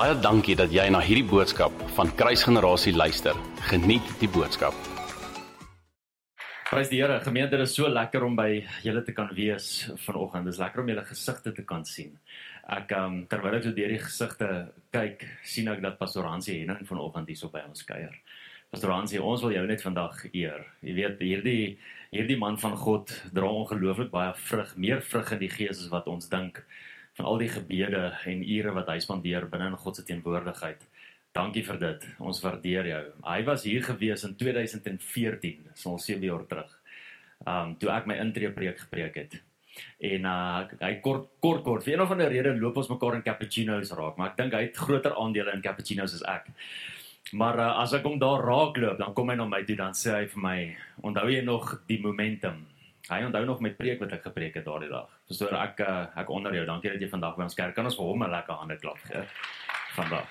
Baie dankie dat jy na hierdie boodskap van Kruisgenerasie luister. Geniet die boodskap. Prys die Here. Gemeente, dit is so lekker om by julle te kan wees vanoggend. Dit is lekker om julle gesigte te kan sien. Ek um, terwyl ek so deur die gesigte kyk, sien ek dat Pastor Hansie Henning vanoggend hier so by ons kuier. Pastor Hansie, ons wil jou net vandag eer. Jy weet, hierdie hierdie man van God dra ongelooflik baie vrug, meer vrug in die gees as wat ons dink al die gebede en ure wat hy spandeer binne in God se teenwoordigheid. Dankie vir dit. Ons waardeer jou. Hy was hier gewees in 2014, so al 7 jaar terug. Um toe ek my intree preek gepreek het. En uh hy kort kort kort vir een of ander rede loop ons mekaar in cappuccinos raak, maar ek dink hy het groter aandele in cappuccinos as ek. Maar uh, as ek hom daar raakloop, dan kom hy na my toe dan sê hy vir my, "Onthou jy nog die momentum?" Hy onthou nog met preek wat ek gepreek het daardie dag. Verstoor ek uh, ek onder jou. Dankie dat jy vandag by ons kerk kan ons vir hom 'n lekker hande klap gee vandag.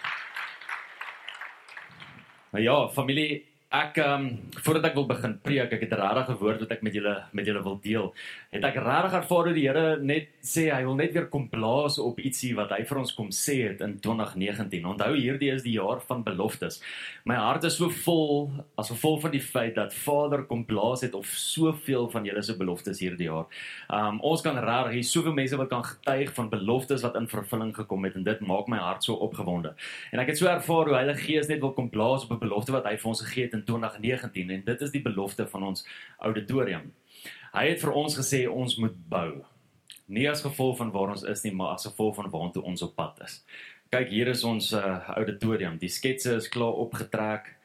Maar ja, familie, Ek ehm um, voordat ek wil begin preek, ek het 'n regte woord wat ek met julle met julle wil deel. Het ek regtig ervaar hoe die Here net sê hy wil net weer kom blaas op ietsie wat hy vir ons kom sê het in 2019. Onthou hierdie is die jaar van beloftes. My hart is so vol as gevolg van die feit dat Vader kom blaas het op soveel van julle se beloftes hierdie jaar. Um, ons kan regtig hier soveel mense wat kan getuig van beloftes wat in vervulling gekom het en dit maak my hart so opgewonde. En ek het so ervaar hoe Heilige Gees net wil kom blaas op 'n belofte wat hy vir ons gegee het in 2019 en dit is die belofte van ons auditorium. Hy het vir ons gesê ons moet bou. Nie as gevolg van waar ons is nie, maar as gevolg van waartoe ons op pad is. Kyk, hier is ons uh, auditorium. Die sketse is klaar opgetrek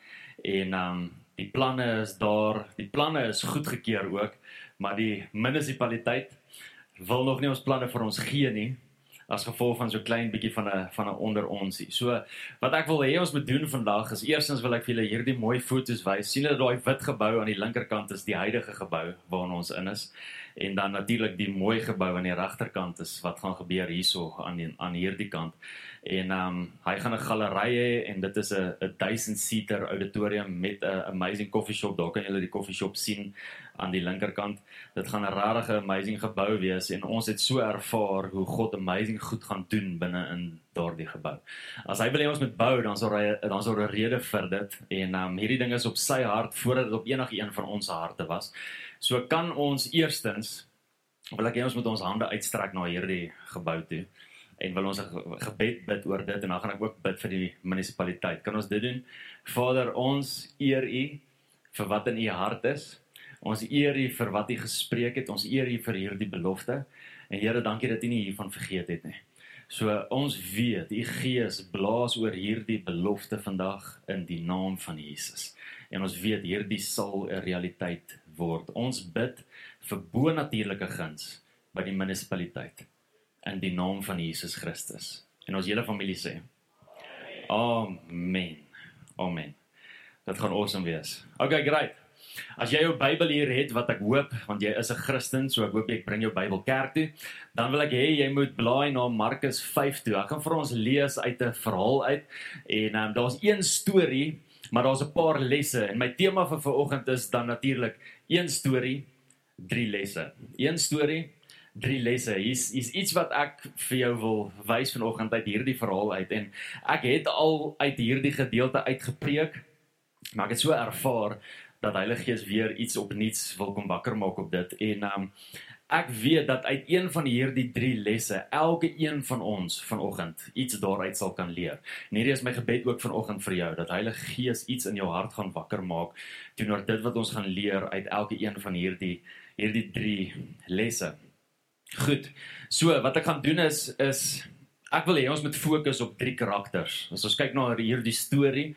en um die planne is daar. Die planne is goedgekeur ook, maar die munisipaliteit wil nog nie ons planne vir ons gee nie as gevolg van so klein bietjie van 'n van 'n onder onsie. So wat ek wil hê ons moet doen vandag is eerstens wil ek vir julle hierdie mooi foto's wys. sien julle daai wit gebou aan die linkerkant is die huidige gebou waarna ons in is en dan natuurlik die mooi gebou aan die regterkant is wat gaan gebeur hierso aan die, aan hierdie kant. En ehm um, hy gaan 'n galery hê en dit is 'n 'n 1000 seater auditorium met 'n amazing coffee shop. Daar kan julle die coffee shop sien aan die linkerkant. Dit gaan 'n regte amazing gebou wees en ons het so ervaar hoe God amazing goed gaan doen binne in daardie gebou. As hy wil hê ons moet bou, dan sal hy dan sal 'n rede vir dit en um, hierdie ding is op sy hart voordat dit op enige een van ons harte was. So kan ons eerstens wil ek hê ons moet ons hande uitstrek na hierdie gebou toe en wil ons 'n gebed bid oor dit en dan gaan ek ook bid vir die munisipaliteit. Kan ons dit doen? Vader, ons eer U vir wat in U hart is. Ons eer U vir wat U gespreek het. Ons eer U vir hierdie belofte. En Here, dankie dat U nie hiervan vergeet het nie. So ons weet U Gees blaas oor hierdie belofte vandag in die naam van Jesus. En ons weet hierdie sal 'n realiteit word. Ons bid vir bo-natuurlike guns by die munisipaliteit in die naam van Jesus Christus. En ons hele familie sê: Amen. Amen. Dit gaan awesome wees. Okay, great. As jy jou Bybel hier het wat ek hoop want jy is 'n Christen, so ek hoop ek bring jou Bybel kerk toe, dan wil ek hê jy moet blaai na Markus 5 toe. Ek gaan vir ons lees uit 'n verhaal uit en um, daar's een storie, maar daar's 'n paar lesse en my tema vir vanoggend is dan natuurlik een storie, drie lesse. Een storie drie lesse. Hier's hier's iets wat ek vir jou wil wys vanoggend uit hierdie verhaal uit en ek het al uit hierdie gedeelte uitgepreek maar ek het so ervaar dat Heilige Gees weer iets opnuuts wil kom wakker maak op dit en um, ek weet dat uit een van hierdie drie lesse elke een van ons vanoggend iets daaruit sal kan leer. En hierdie is my gebed ook vanoggend vir jou dat Heilige Gees iets in jou hart gaan wakker maak teenoor dit wat ons gaan leer uit elke een van hierdie hierdie drie lesse. Goed. So wat ek gaan doen is is ek wil hê ons moet fokus op drie karakters. As ons kyk na hierdie storie,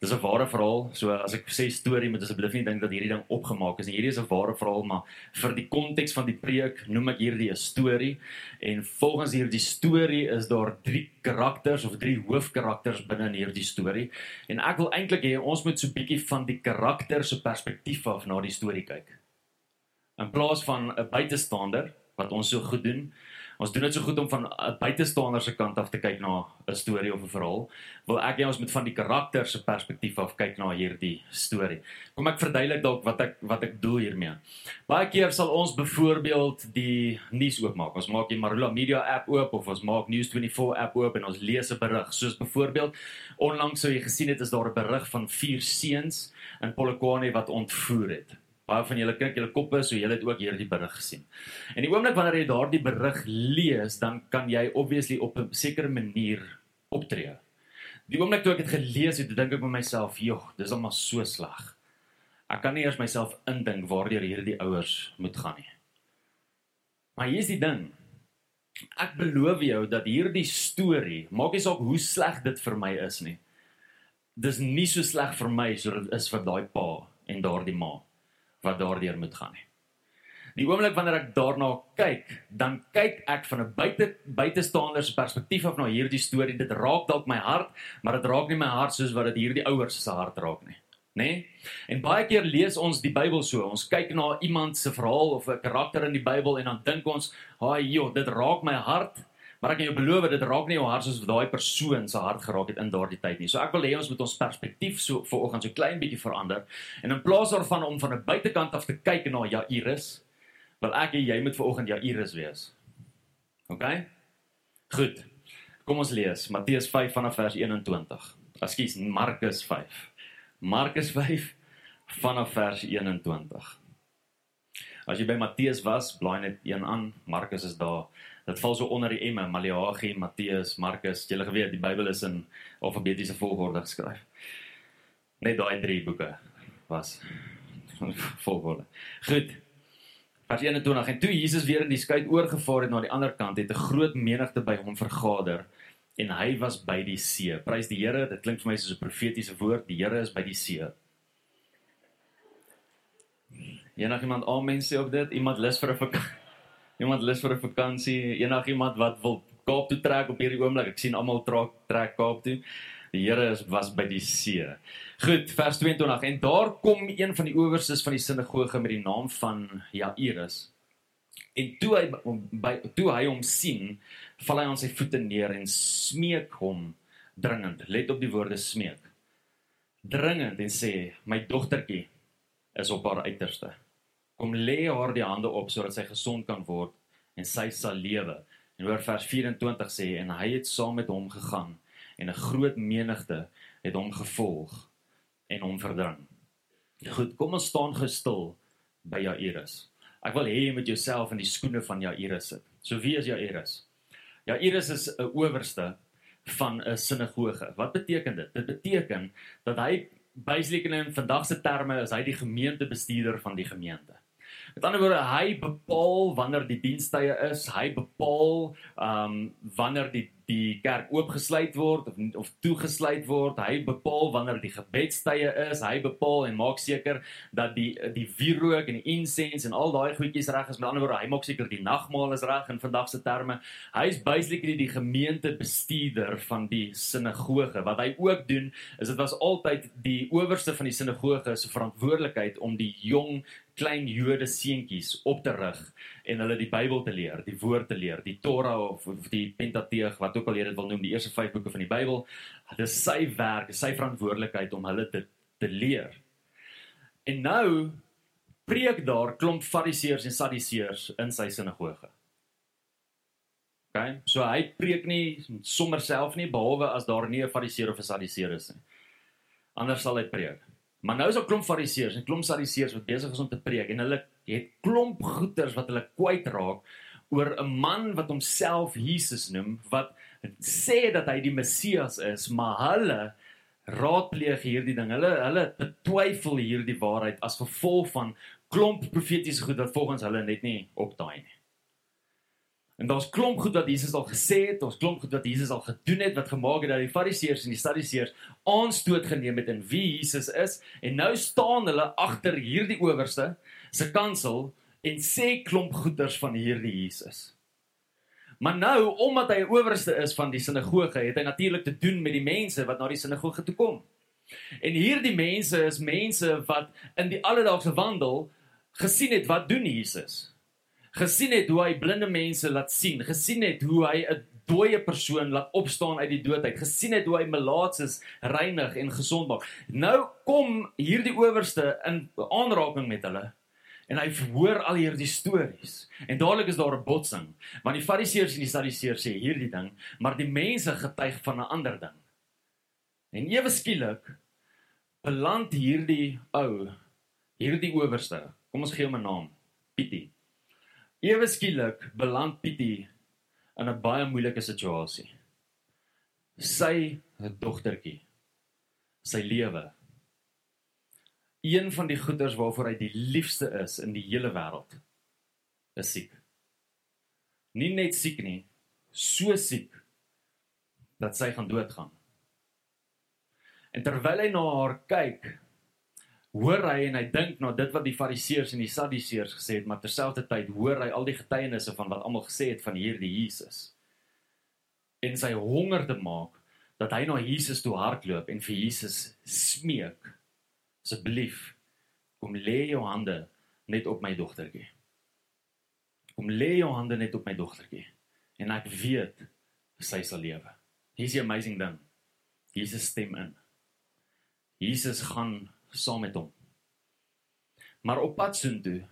Dis 'n ware verhaal. So as ek sê storie, moet asseblief nie dink dat hierdie ding opgemaak is nie. Hierdie is 'n ware verhaal, maar vir die konteks van die preek noem ek hierdie 'n storie. En volgens hierdie storie is daar drie karakters of drie hoofkarakters binne in hierdie storie. En ek wil eintlik hê ons moet so 'n bietjie van die karakter se perspektief af na die storie kyk. In plaas van 'n buitestander wat ons so goed doen, Ons doen dit so goed om van 'n buitestander se kant af te kyk na 'n storie of 'n verhaal. Wil ek hê ons moet van die karakter se perspektief af kyk na hierdie storie. Kom ek verduidelik dalk wat ek wat ek doel hiermee. Baie keer sal ons byvoorbeeld die nuus oopmaak. Ons maak die Marula Media app oop of ons maak News24 app oop en ons lees 'n berig. Soos byvoorbeeld onlangs sou jy gesien het is daar 'n berig van vier seuns in Polokwane wat ontvoer het. Baie van julle kyk julle koppe so julle het ook hierdie berig gesien. En die oomblik wanneer jy daardie berig lees, dan kan jy obviously op 'n sekere manier optree. Die oomblik toe ek dit gelees het, dink ek by myself, "Joh, dis almal so sleg." Ek kan nie eers myself indink waardeur hierdie ouers moet gaan nie. Maar hier is die ding. Ek beloof jou dat hierdie storie, maak nie saak hoe sleg dit vir my is nie. Dis nie so sleg vir my soos dit is vir daai pa en daardie ma wat daardeur moet gaan nie. Die oomblik wanneer ek daarna kyk, dan kyk ek van 'n buite buitestander se perspektief af na hierdie storie. Dit raak dalk my hart, maar dit raak nie my hart soos wat dit hierdie ouers se hart raak nie. Nê? Nee? En baie keer lees ons die Bybel so. Ons kyk na iemand se verhaal of 'n karakter in die Bybel en dan dink ons, "Haai, joh, dit raak my hart." Maar ek kan jou beloof dit raak nie jou hart soos daai persoon se hart geraak het in daardie tyd nie. So ek wil hê ons moet ons perspektief so vanoggend so klein bietjie verander. En in plaas daarvan om van 'n buitekant af te kyk na Jairus, wil ek hê jy moet vanoggend Jairus wees. OK? Goed. Kom ons lees Matteus 5 vanaf vers 21. Ekskuus, Markus 5. Markus 5 vanaf vers 21. As jy by Matteus was, blaai net een aan. Markus is daar dit val so onder die emme Maleagi, Matteus, Markus. Jy gele weet die Bybel is in alfabetiese volgorde geskryf. Net daai drie boeke was volgorde. Goed. Vers 21 en toe Jesus weer in die skei oorgevaar het na die ander kant, het 'n groot menigte by hom vergader en hy was by die see. Prys die Here, dit klink vir my soos 'n profetiese woord. Die Here is by die see. Enigiemand amen sê op dit? Iemand lus vir 'n vakansie? Iemand lus vir 'n vakansie, enigiemand wat wil Kaap toe trek op hierdie oomblik. Ek sien almal trek trek Kaap toe. Die Here is was by die see. Goed, vers 22. En daar kom een van die owerstes van die sinagoge met die naam van Jairus. En toe hy by toe hy hom sien, val hy aan sy voete neer en smeek hom dringend. Let op die woorde smeek. Dringend en sê: "My dogtertjie is op haar uiterste." Kom lê haar die hande op sodat sy gesond kan word en sy sal lewe. En hoor vers 24 sê en hy het saam met hom gegaan en 'n groot menigte het hom gevolg en hom verdring. Goed, kom ons staan gestil by Jairus. Ek wil hê jy moet jouself in die skoene van Jairus sit. So wie is Jairus? Jairus is 'n owerste van 'n sinagoge. Wat beteken dit? Dit beteken dat hy basically in vandag se terme is hy die gemeentebestuurder van die gemeente. Met ander woorde, hy bepaal wanneer die dienstye is, hy bepaal ehm um, wanneer die die kerk oopgesluit word of of toegesluit word. Hy bepaal wanneer die gebedstye is. Hy bepaal en maak seker dat die die wierook en die incense en al daai goedjies reg is. Met ander woorde, hy maak seker die nagmaal is reg in vandag se terme. Hy is basically die gemeentebestuurder van die sinagoge. Wat hy ook doen, is dit was altyd die owerste van die sinagoge se verantwoordelikheid om die jong klein Jode seentjies op te rig en hulle die Bybel te leer, die woord te leer, die Torah of, of die Pentateeg wat ook al jy dit wil noem, die eerste 5 boeke van die Bybel. Dit is sy werk, sy verantwoordelikheid om hulle te te leer. En nou preek daar klomp Fariseërs en Sadduseërs in sy sinagoge. OK, so hy preek nie sommer self nie behalwe as daar nie 'n Fariseer of 'n Sadduseër is nie. Anders sal hy preek. Maar nou is daar klomp Fariseërs en klomp Sadduseërs wat besig is om te preek en hulle het klomp goeters wat hulle kwyt raak oor 'n man wat homself Jesus noem wat sê dat hy die Messias is, maar hulle raadpleeg hierdie ding. Hulle hulle betwyfel hierdie waarheid as gevolg van klomp profetiese goed wat volgens hulle net nie opdaai nie. En daar's klomp goed wat Jesus al gesê het, ons klomp goed wat Jesus al gedoen het wat gemaak het dat die Fariseërs en die Sadduseërs aanstoot geneem het in wie Jesus is en nou staan hulle agter hierdie owerste se kansel en sê klomp goeders van hierdie Jesus. Maar nou omdat hy owerste is van die sinagoge, het hy natuurlik te doen met die mense wat na die sinagoge toe kom. En hierdie mense is mense wat in die alledaagse wandel gesien het wat doen Jesus gesien het hoe hy blinde mense laat sien, gesien het hoe hy 'n dooie persoon laat opstaan uit die dood uit, gesien het hoe hy melaatses reinig en gesond maak. Nou kom hierdie owerste in aanraking met hulle en hy hoor al hierdie stories. En dadelik is daar 'n botsing, want die Fariseërs en die Sadduseërs sê hierdie ding, maar die mense getuig van 'n ander ding. En ewe skielik beland hierdie ou, hierdie owerste, kom ons gee hom 'n naam, Pietie. Ewe skielik beland Pietie in 'n baie moeilike situasie. Sy dogtertjie, sy lewe. Een van die goeders waarvoor hy die liefste is in die hele wêreld, is siek. Nie net siek nie, so siek dat sy gaan doodgaan. En terwyl hy na haar kyk, hoor hy en hy dink na dit wat die fariseërs en die sadduseërs gesê het, maar terselfdertyd hoor hy al die getuienisse van wat almal gesê het van hierdie Jesus. En sy honger te maak dat hy na Jesus toe hardloop en vir Jesus smeek. Asseblief, kom lê jou hande net op my dogtertjie. Kom lê jou hande net op my dogtertjie en ek weet sy sal lewe. Hier's die amazing ding. Jesus stem in. Jesus gaan saam met hom. Maar op pad soontoe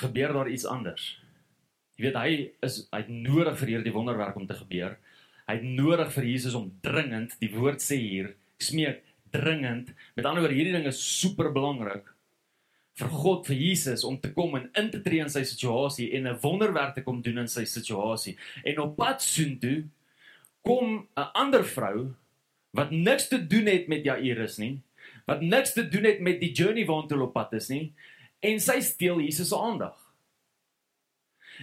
gebeur daar iets anders. Jy weet hy is hy het nodig vir hierdie wonderwerk om te gebeur. Hy het nodig vir Jesus om dringend, die woord sê hier, smeek dringend. Met ander woorde, hierdie ding is super belangrik vir God vir Jesus om te kom en in te tree in sy situasie en 'n wonderwerk te kom doen in sy situasie. En op pad soontoe kom 'n ander vrou wat niks te doen het met Jairus nie, wat niks te doen het met die journey waartoe hulle op pad is nie en sy steel Jesus se aandag.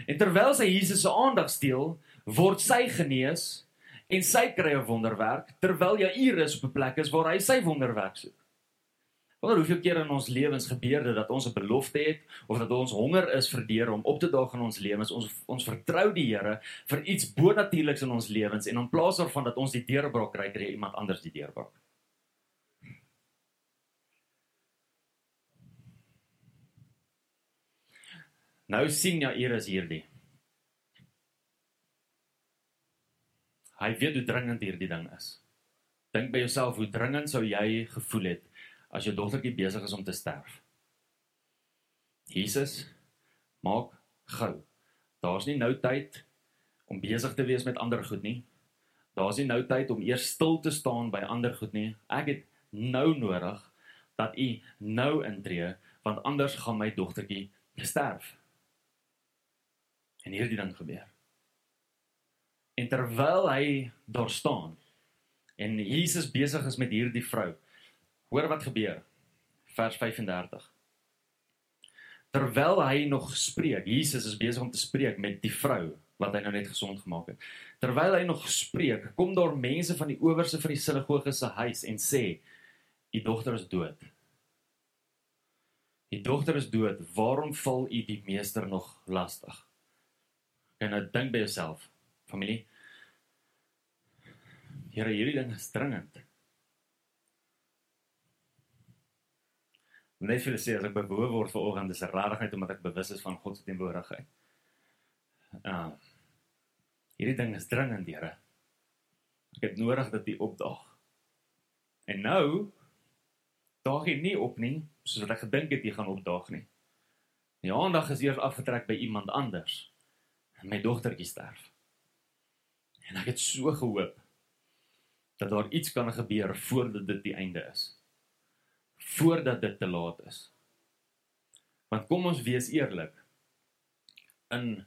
En terwyl sy Jesus se aandag steel, word sy genees en sy kry 'n wonderwerk terwyl Jairus op 'n plek is waar hy sy wonderwerk soek. Wonder hoeveel keer in ons lewens gebeur dit dat ons 'n belofte het of dat ons honger is vir die Here om op te daag in ons lewens. Ons ons vertrou die Here vir iets bonatuurliks in ons lewens en in plaas daarvan dat ons die deurbraak kry, kry iemand anders die deurbraak. Nou sien Jairus hierdie. Hy weet hoe dringend hierdie ding is. Dink by jouself hoe dringend sou jy gevoel het as jou dogtertjie besig is om te sterf. Jesus maak gou. Daar's nie nou tyd om besig te wees met ander goed nie. Daar's nie nou tyd om eers stil te staan by ander goed nie. Ek het nou nodig dat u nou intree want anders gaan my dogtertjie sterf. En hierdie ding gebeur. En terwyl hy daar staan en Jesus besig is met hierdie vrou, hoor wat gebeur. Vers 35. Terwyl hy nog spreek, Jesus is besig om te spreek met die vrou wat hy nou net gesond gemaak het. Terwyl hy nog spreek, kom daar mense van die owerste van die sinagoge se huis en sê: "U dogter is dood." Die dogter is dood. Waarom val u die meester nog lastig? En nou dink by jouself, familie. Here, hierdie ding is dringend. Net vir sê as ek bewoe word vir oggend, dis 'n radigheid omdat ek bewus is van God se teenwoordigheid. Ah. Hierdie ding is dringend, Here. Ek het nodig dat U opdaag. En nou daag jy nie op nie, soos wat ek gedink het jy gaan opdaag nie. Die aandag is eers afgetrek by iemand anders en my dogtertjie sterf. En ek het so gehoop dat daar iets kan gebeur voordat dit die einde is. Voordat dit te laat is. Want kom ons wees eerlik. In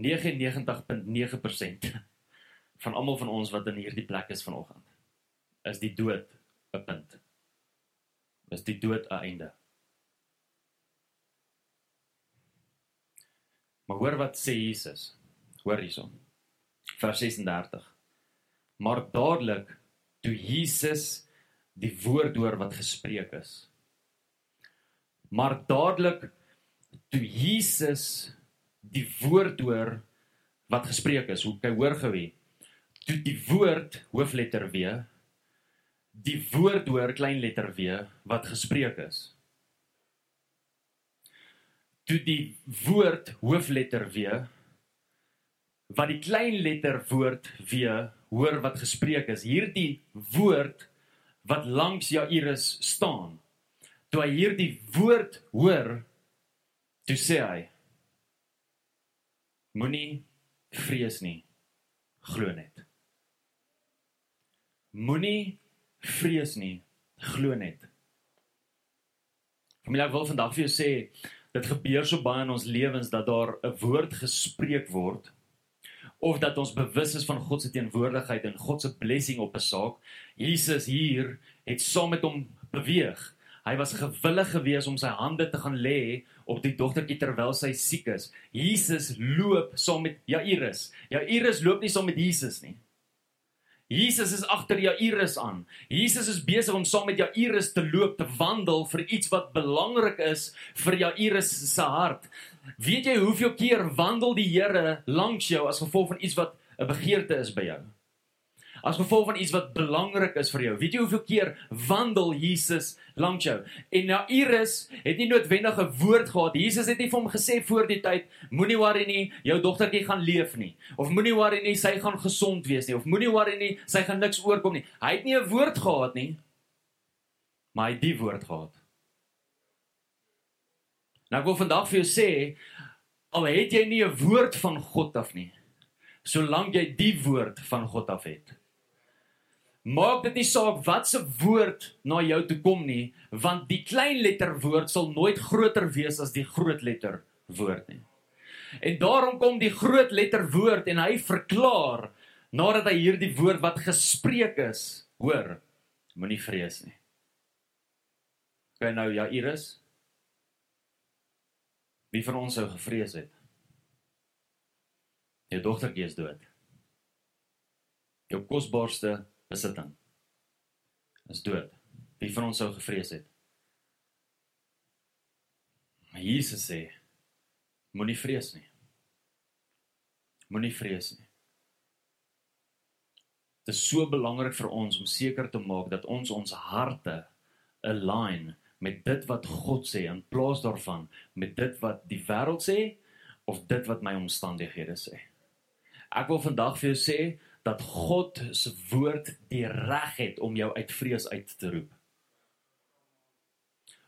99.9% van almal van ons wat in hierdie plek is vanoggend, is die dood 'n punt. Is die dood 'n einde. Maar hoor wat sê Jesus. Hoor hierson. Vers 36. Maar dadelik toe Jesus die woord hoor wat gespreek is. Maar dadelik toe Jesus die woord hoor wat gespreek is, hoe kyk hoor gewe. Toe die woord hoofletter W die woord hoor klein letter W wat gespreek is. Toe die woord hoofletter W wat die klein letter woord W hoor wat gespreek is. Hierdie woord wat langs Jairus staan. Toe hy hierdie woord hoor, toe sê hy: Moenie vrees nie, glo net. Moenie vrees nie, glo net. Familie, ek wil vandag vir jou sê, dit gebeur so baie in ons lewens dat daar 'n woord gespreek word of dat ons bewus is van God se teenwoordigheid en God se blessing op 'n saak. Jesus hier het saam met hom beweeg. Hy was gewillig geweest om sy hande te gaan lê op die dogtertjie terwyl sy siek is. Jesus loop saam met Jairus. Jairus loop nie saam met Jesus nie. Jesus is agter Jairus aan. Jesus is besig om saam met Jairus te loop, te wandel vir iets wat belangrik is vir Jairus se hart. Weet jy hoeveel keer wandel die Here langs jou as gevolg van iets wat 'n begeerte is by jou? As gevolg van iets wat belangrik is vir jou. Weet jy hoeveel keer wandel Jesus langs jou? En Iris het nie noodwendig 'n woord gehad. Jesus het nie vir hom gesê voor die tyd, moenie worry nie, jou dogtertjie gaan leef nie. Of moenie worry nie, sy gaan gesond wees nie. Of moenie worry nie, sy gaan niks oorkom nie. Hy het nie 'n woord gehad nie. Maar hy het die woord gehad. Nou ek wil vandag vir jou sê, al het jy nie 'n woord van God af nie, solank jy die woord van God af het, Maak dit nie saak wat se woord na jou toe kom nie, want die klein letter woord sal nooit groter wees as die groot letter woord nie. En daarom kom die groot letter woord en hy verklaar nadat hy hierdie woord wat gespreek is, hoor, moenie vrees nie. Kyk nou ja Iris. Wie van ons sou gevrees het? Jou dogtertjie is dood. Jou kosbaarste besitting is dood. Wie van ons sou gevrees het? Maar Jesus sê moenie vrees nie. Moenie vrees nie. Dit is so belangrik vir ons om seker te maak dat ons ons harte align met dit wat God sê in plaas daarvan met dit wat die wêreld sê of dit wat my omstandighede sê. Ek wil vandag vir jou sê dat God se woord die reg het om jou uit vrees uit te roep.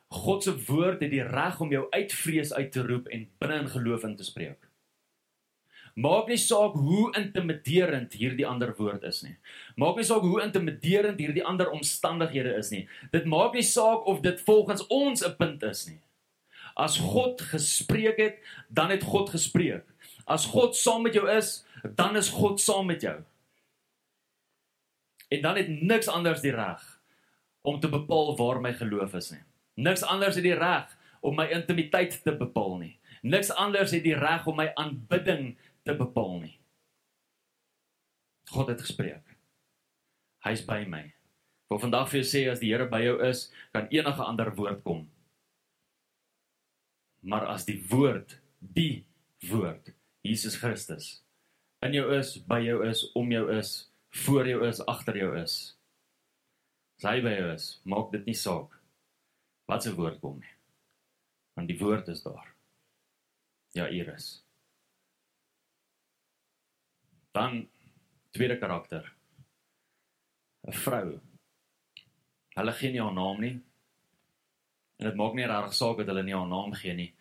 God se woord het die reg om jou uit vrees uit te roep en binne in geloof in te spreek. Maak nie saak hoe intimiderend hierdie ander woord is nie. Maak nie saak hoe intimiderend hierdie ander omstandighede is nie. Dit maak nie saak of dit volgens ons 'n punt is nie. As God gespreek het, dan het God gespreek. As God saam met jou is, dan is God saam met jou. En dan het niks anders die reg om te bepaal waar my geloof is nie. Niks anders het die reg om my intimiteit te bepaal nie. Niks anders het die reg om my aanbidding te bepaal nie. God het gespreek. Hy's by my. Vir vandag vir jou sê as die Here by jou is, kan enige ander woord kom. Maar as die woord, die woord, Jesus Christus in jou is, by jou is, om jou is, voor jou is, agter jou is. As hy by jou is, maak dit nie saak wat se woord kom nie. Want die woord is daar. Ja, hier is. Dan tweede karakter. 'n Vrou. Hulle gee nie haar naam nie. En dit maak nie regtig saak dat hulle nie haar naam gee nie.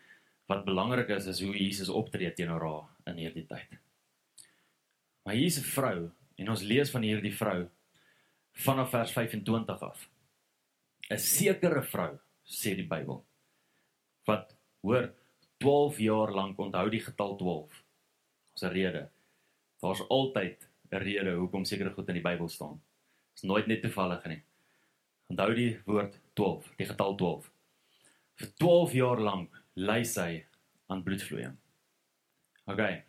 Wat belangrik is is hoe Jesus optree teenoor haar in hierdie tyd. Maar hier is 'n vrou En ons lees van hierdie vrou vanaf vers 25 af. 'n Sekere vrou, sê die Bybel, wat hoor 12 jaar lank onthou die getal 12. Ons 'n rede. Daar's altyd 'n rede hoekom sekere goed in die Bybel staan. Dit is nooit net toevallig nie. Onthou die woord 12, die getal 12. Vir 12 jaar lank ly sy aan bloedvloeiing. Okay.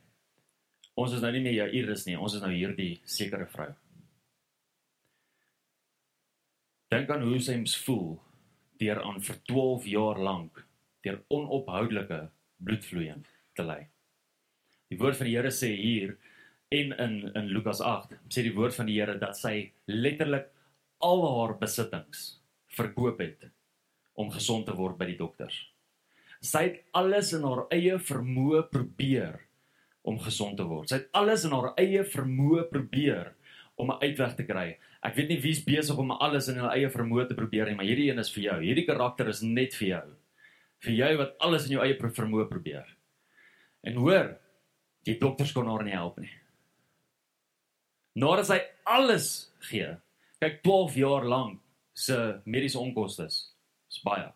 Ons is nou nie meer Jairus nie, ons is nou hierdie sekere vrou. Dink aan hoe sy mens voel deur aan vir 12 jaar lank deur onophoudelike bloedvloeiing te ly. Die woord van die Here sê hier en in in Lukas 8 sê die woord van die Here dat sy letterlik al haar besittings verkoop het om gesond te word by die dokters. Sy het alles in haar eie vermoë probeer om gesond te word. Sy het alles in haar eie vermoë probeer om 'n uitweg te kry. Ek weet nie wie's besig om alles in hulle eie vermoë te probeer nie, maar hierdie een is vir jou. Hierdie karakter is net vir jou. Vir jou wat alles in jou eie vermoë probeer. En hoor, die dokters kon haar nie help nie. Nadat sy alles gee. Kyk 12 jaar lank se mediese onkoste is baie.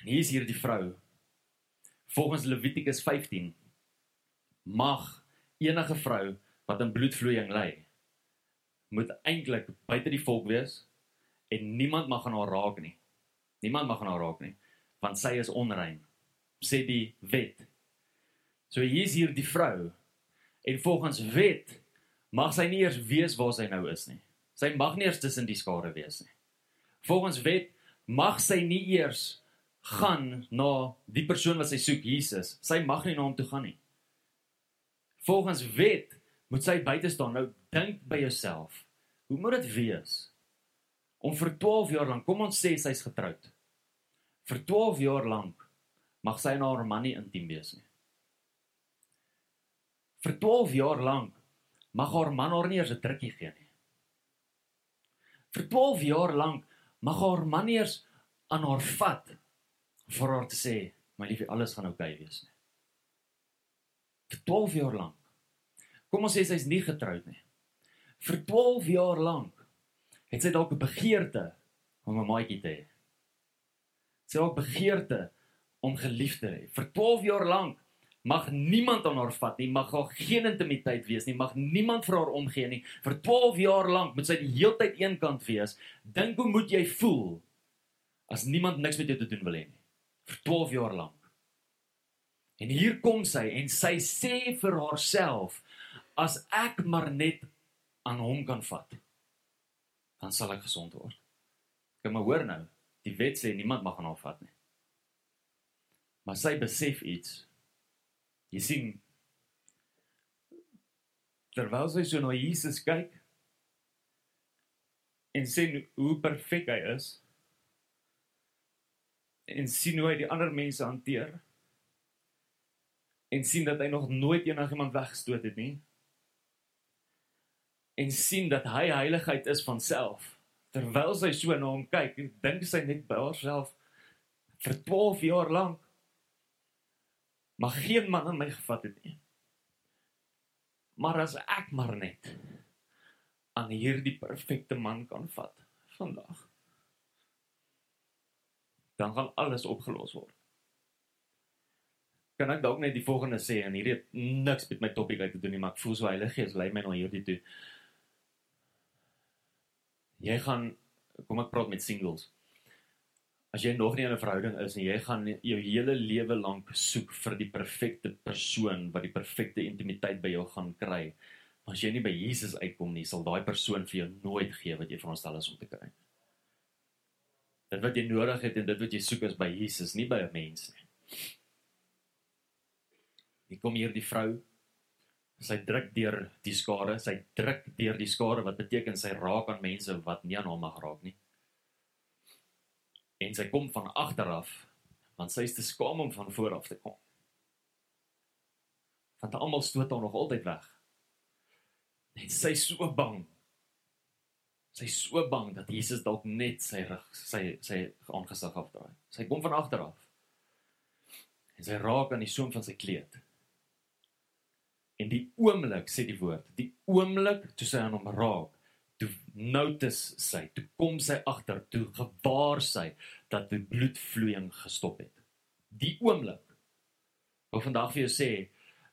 En hier is hier die vrou. Volgens Levitikus 15 mag enige vrou wat aan bloedvloeiing ly moet eintlik buite die volk wees en niemand mag aan haar raak nie. Niemand mag aan haar raak nie want sy is onrein sê die wet. So hier is hier die vrou en volgens wet mag sy nie eers weet waar sy nou is nie. Sy mag nie eers tussen die skare wees nie. Volgens wet mag sy nie eers gaan na die persoon wat sy soek, Jesus. Sy mag nie na hom toe gaan nie. Volgens wet moet sy buite staan. Nou dink by jouself. Hoe moet dit wees om vir 12 jaar lank, kom ons sê sy's getroud. Vir 12 jaar lank mag sy na haar man nie intiem wees nie. Vir 12 jaar lank mag haar man haar nie eers 'n drukkie gee nie. Vir 12 jaar lank mag haar man nie eers aan haar vat vir haar te sê, "My liefie, alles gaan oukei okay wees nie." Vir 12 jaar lank. Kom ons sê sy's nie getroud nie. Vir 12 jaar lank het sy dalk 'n begeerte om 'n maatjie te hê. Sy het 'n begeerte om geliefd te hê. Vir 12 jaar lank mag niemand aan haar vat nie, mag haar geen intimiteit wees nie, mag niemand vir haar omgee nie. Vir 12 jaar lank moet sy die hele tyd eenkant wees. Dink hoe moet jy voel as niemand niks met jou te doen wil hê nie? Vir 12 jaar lank. En hier kom sy en sy sê vir haarself as ek maar net aan hom kan vat, dan sal ek gesond word. Kom maar hoor nou, die wet sê niemand mag aan haar vat nie. Maar sy besef iets. Jy sien terwyl sy so na Jesus kyk en sien hoe perfek hy is, en sien hoe hy die ander mense hanteer en sien dat hy nog nooit enigiemand weggestoot het nie en sien dat hy heiligheid is van self terwyl sy so na hom kyk dink sy net by haarself vir 12 jaar lank maar geen man aan my gevat het nie. Maar as ek maar net aan hierdie perfekte man kan vat vandag dan gaan alles opgelos word. Kan ek dalk net die volgende sê en hierdie het niks met my topik uit te doen nie, maar ek voel so Heilige Gees lei my na hierdie toe. Jy gaan kom ek praat met singles. As jy nog nie in 'n verhouding is en jy gaan jou hele lewe lank soek vir die perfekte persoon wat die perfekte intimiteit by jou gaan kry, maar as jy nie by Jesus uitkom nie, sal daai persoon vir jou nooit gee wat jy veronderstel is om te kry. Dit wat jy nodig het en dit wat jy soek is by Jesus, nie by 'n mens nie. Hier kom hier die vrou. Sy druk deur die skare, sy druk deur die skare wat beteken sy raak aan mense wat nie aan hom mag raak nie. En sy kom van agter af want sy is te skaam om van voor af te kom. Want almal stoot haar nog altyd weg. En sy is so bang Sy is so bang dat Jesus dalk net sy rug, sy sy aangesig afdraai. Sy kom van agter af. En sy raak aan die soem van sy kleed. En die oomblik sê die woord, die oomblik toe sy aan hom raak, toe notice sy, toe kom sy agter, toe gewaar sy dat die bloedvloeiing gestop het. Die oomblik. Ou vandag vir jou sê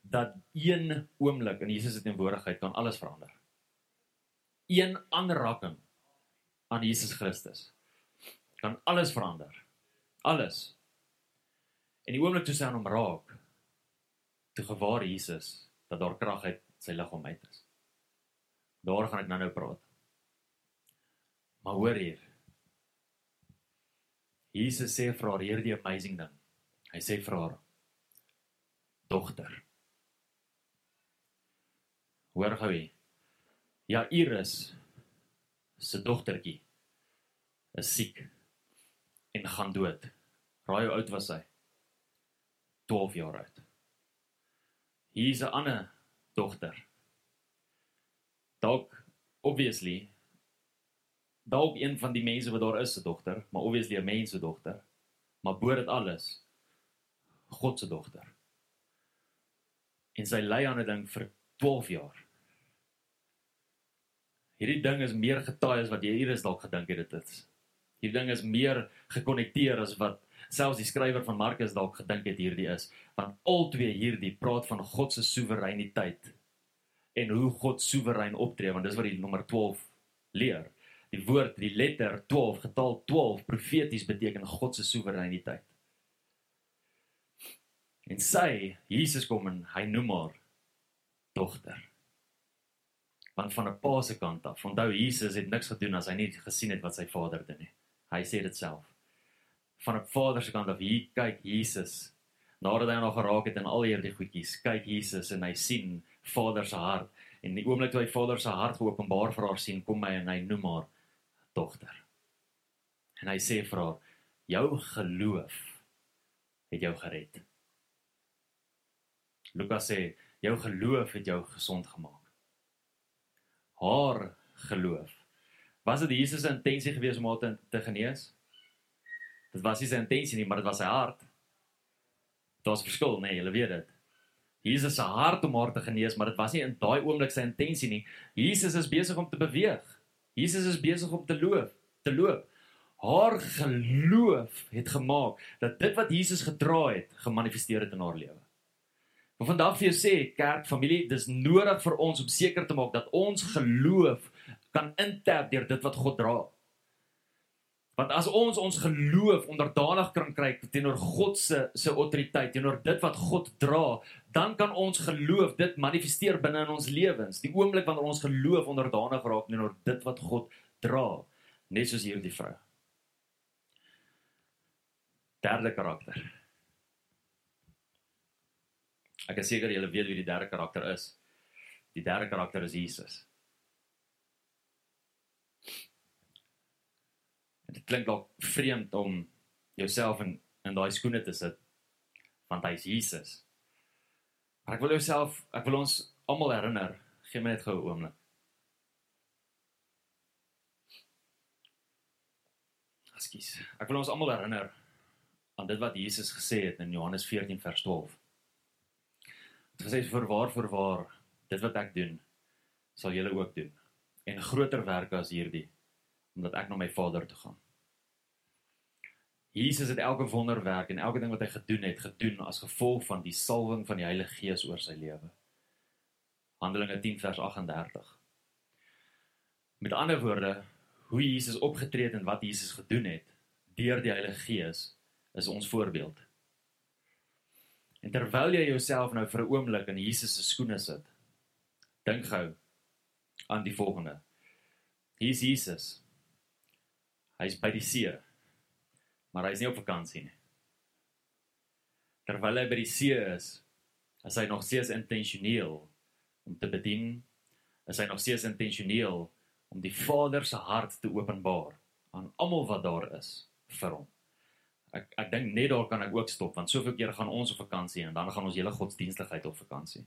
dat een oomblik in Jesus se teenwoordigheid kan alles verander een aanraking aan Jesus Christus kan alles verander. Alles. En die oomblik toe sy aan hom raak, toe gewaar Jesus dat daar krag uit sy liggaam uit is. Daar gaan ek nou-nou praat. Maar hoor hier. Jesus sê vir haar hierdie amazing ding. Hy sê vir haar: "Dogter, hoor gou hier. Ja, Iris se dogtertjie is siek en gaan dood. Raai hoe oud was hy? 12 jaar oud. Hier's 'n ander dogter. Dalk obviously dalk een van die mense wat daar is se dogter, maar obviously 'n mens se dogter. Maar bo dit alles God se dogter. En sy lei aan 'n ding vir 12 jaar. Hierdie ding is meer getaai as wat jy eers dalk gedink het dit is. Hierdie ding is meer gekonnekteer as wat selfs die skrywer van Markus dalk gedink het hierdie is, want albei hierdie praat van God se soewereiniteit en hoe God soewerein optree, want dis wat die nommer 12 leer. Die woord, die letter 12, getal 12 profeties beteken God se soewereiniteit. En sy, Jesus kom en hy noem haar dogter. Want van 'n pa se kant af, onthou Jesus het niks gedoen as hy nie gesien het wat sy vader doen nie. Hy sê dit self. Van 'n vader se kant af, hier kyk Jesus. Nadat hy nog geraak het in al hierdie goedjies, kyk Jesus en hy sien Vader se hart. En die oomblik toe hy Vader se hart geopenbaar vir haar sien, kom hy en hy noem haar dogter. En hy sê vir haar: "Jou geloof het jou gered." Lukas sê: "Jou geloof het jou gesond gemaak." Haar geloof. Was dit Jesus se intensie gewees om haar te, te genees? Dit was nie sy intensie nie, maar dit was sy hart. Daar's verskil, nee, jy weet dit. Jesus se hart om haar te genees, maar dit was nie in daai oomblik sy intensie nie. Jesus is besig om te beweeg. Jesus is besig om te loop, te loop. Haar geloof het gemaak dat dit wat Jesus gedra het, gemanifesteer het in haar lewe. Maar vandag vir jou sê, kerk, familie, dis nodig vir ons om seker te maak dat ons geloof kan intap deur dit wat God dra. Want as ons ons geloof onderdanig kan kry teenoor God se se autoriteit, teenoor dit wat God dra, dan kan ons geloof dit manifesteer binne in ons lewens. Die oomblik wanneer ons geloof onderdanig raak teenoor dit wat God dra, net soos hierdie vrou. Derde karakter. Ek is seker julle weet wie die derde karakter is. Die derde karakter is Jesus. En dit klink dalk vreemd om jouself in in daai skoene te sit want hy's Jesus. Maar ek wil jouself, ek wil ons almal herinner, gee my net gou 'n oomblik. Ekskuus. Ek wil ons almal herinner aan dit wat Jesus gesê het in Johannes 14 vers 12. Dit sê vir waar vir waar dit wat ek doen sal julle ook doen en groter werke as hierdie omdat ek na my Vader toe gaan. Jesus het elke wonderwerk en elke ding wat hy gedoen het, gedoen as gevolg van die salwing van die Heilige Gees oor sy lewe. Handelinge 10 vers 38. Met ander woorde, hoe Jesus opgetree het en wat Jesus gedoen het deur die Heilige Gees is ons voorbeeld. En terwyl jy jouself nou vir 'n oomblik in Jesus se skoene sit, dink gou aan die volgende. Hier is Jesus. Hy's by die see. Maar hy's nie op vakansie nie. Terwyl hy by die see is, is hy nog steeds intentioneel om te bedien. Is hy nog steeds intentioneel om die Vader se hart te openbaar aan almal wat daar is vir hom. Ek ek dink net daar kan ek ook stop want soveel keer gaan ons op vakansie en dan gaan ons hele godsdienstigheid op vakansie.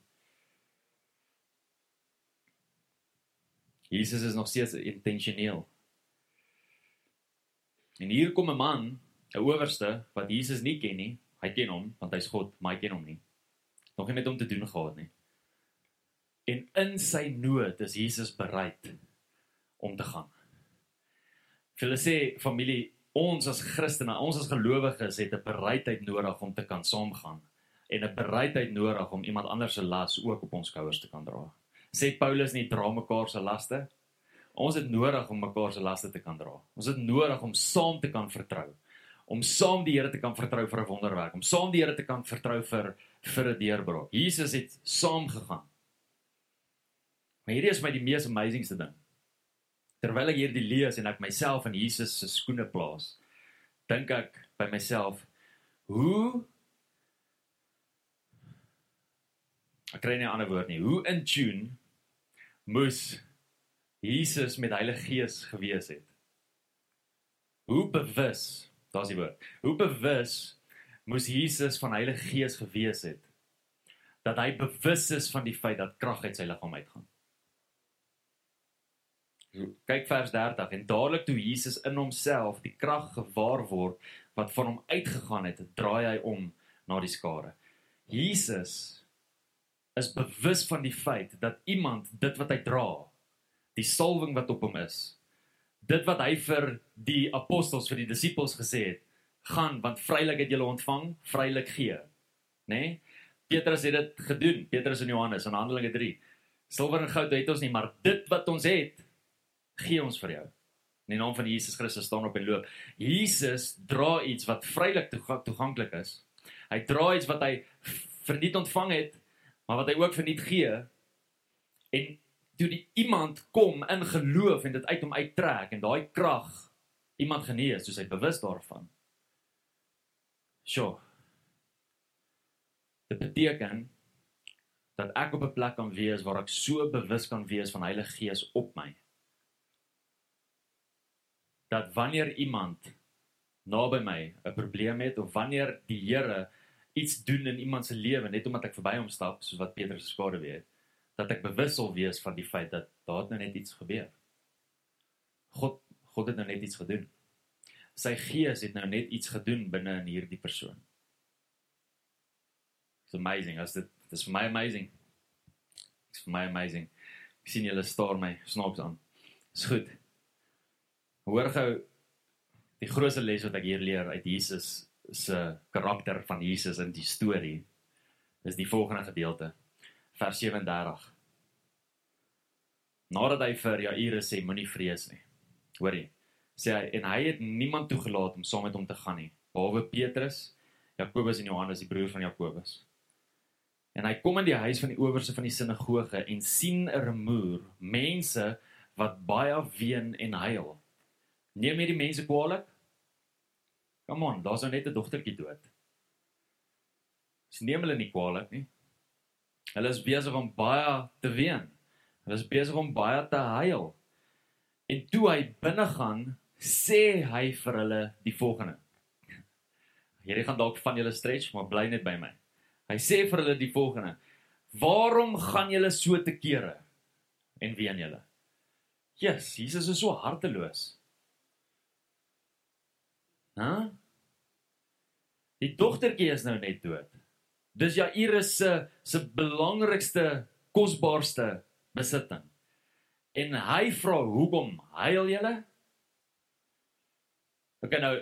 Jesus is nog steeds intentioneel En hier kom 'n man, 'n owerste wat Jesus nie ken nie. Hy ken hom want hy's God, maar hy ken hom nie. Nog nie met hom te doen gehad nie. En in sy nood is Jesus bereid om te gaan. Hulle sê familie, ons as Christene, ons as gelowiges het 'n bereidheid nodig om te kan saamgaan en 'n bereidheid nodig om iemand anders se las ook op ons skouers te kan dra. Sê Paulus nie dra mekaar se laste Ons het nodig om mekaar se laste te kan dra. Ons het nodig om saam te kan vertrou. Om saam die Here te kan vertrou vir 'n wonderwerk, om saam die Here te kan vertrou vir vir 'n deurbraak. Jesus het saam gegaan. Maar hierdie is my die mees amazingste ding. Terwyl ek hierdie lees en ek myself in Jesus se skoene plaas, dink ek by myself, hoe Ek kry nie 'n ander woord nie. Hoe in tune moes Jesus met Heilige Gees gewees het. Hoe bewus Daar's die woord. Hoe bewus moes Jesus van Heilige Gees gewees het dat hy bewus is van die feit dat krag uit sy liggaam uitgaan. Kyk vers 30 en dadelik toe Jesus in homself die krag gewaar word wat van hom uitgegaan het, draai hy om na die skare. Jesus is bewus van die feit dat iemand dit wat hy dra, die salwing wat op hom is, dit wat hy vir die apostels vir die disippels gesê het, gaan want vrylik het julle ontvang, vrylik gee. Né? Nee? Petrus het dit gedoen, Petrus en Johannes in Handelinge 3. Silwer en goud het ons nie, maar dit wat ons het, gee ons vir jou. In die naam van Jesus Christus staan op en loop. Jesus dra iets wat vrylik toeganklik is. Hy dra iets wat hy verniet ontvang het, maar wat hy ook verniet gee. En toe die iemand kom in geloof en dit uit hom uittrek en daai krag iemand genees, soos hy bewus daarvan. Sjoe. Dit beteken dat ek op 'n plek kan wees waar ek so bewus kan wees van Heilige Gees op my. Dat wanneer iemand naby my 'n probleem het of wanneer die Here iets doen in iemand se lewe net omdat ek verby hom stap soos wat Petrus se skade weet, dat ek bewus sal wees van die feit dat daar nou net iets gebeur. God God het nou net iets gedoen. Sy Gees het nou net iets gedoen binne in hierdie persoon. It's amazing. As dit dis vir my amazing. It's vir my amazing. Ek sien julle staar my snaaks aan. Dis goed. Hoor gou die grootste les wat ek hier leer uit Jesus se karakter van Jesus in die storie is die volgende gedeelte. Vers 37. Nadat hy vir Jairus sê moenie vrees nie. Hoor jy? Sê hy en hy het niemand toegelaat om saam met hom te gaan nie, behalwe Petrus, Jakobus en Johannes, die broer van Jakobus. En hy kom in die huis van die owerste van die sinagoge en sien 'n rumoer, mense wat baie ween en huil. Neem hierdie mense kwaadlik? Kom aan, daar's nou net 'n dogtertjie dood. Dis neem hulle nie kwaadlik nie. Hulle is besig om baie te ween. Hulle is besig om baie te huil. En toe hy binne gaan, sê hy vir hulle die volgende. Hierdie gaan dalk van julle stretch, maar bly net by my. Hy sê vir hulle die volgende: "Waarom gaan julle so te kere en ween julle?" Jesus, Jesus is so harteloos. Hæ? Die dogtertjie is nou net dood. Dis Jairus se se belangrikste, kosbaarste besitting. En hy vra: "Hoekom huil julle?" Ek kan nou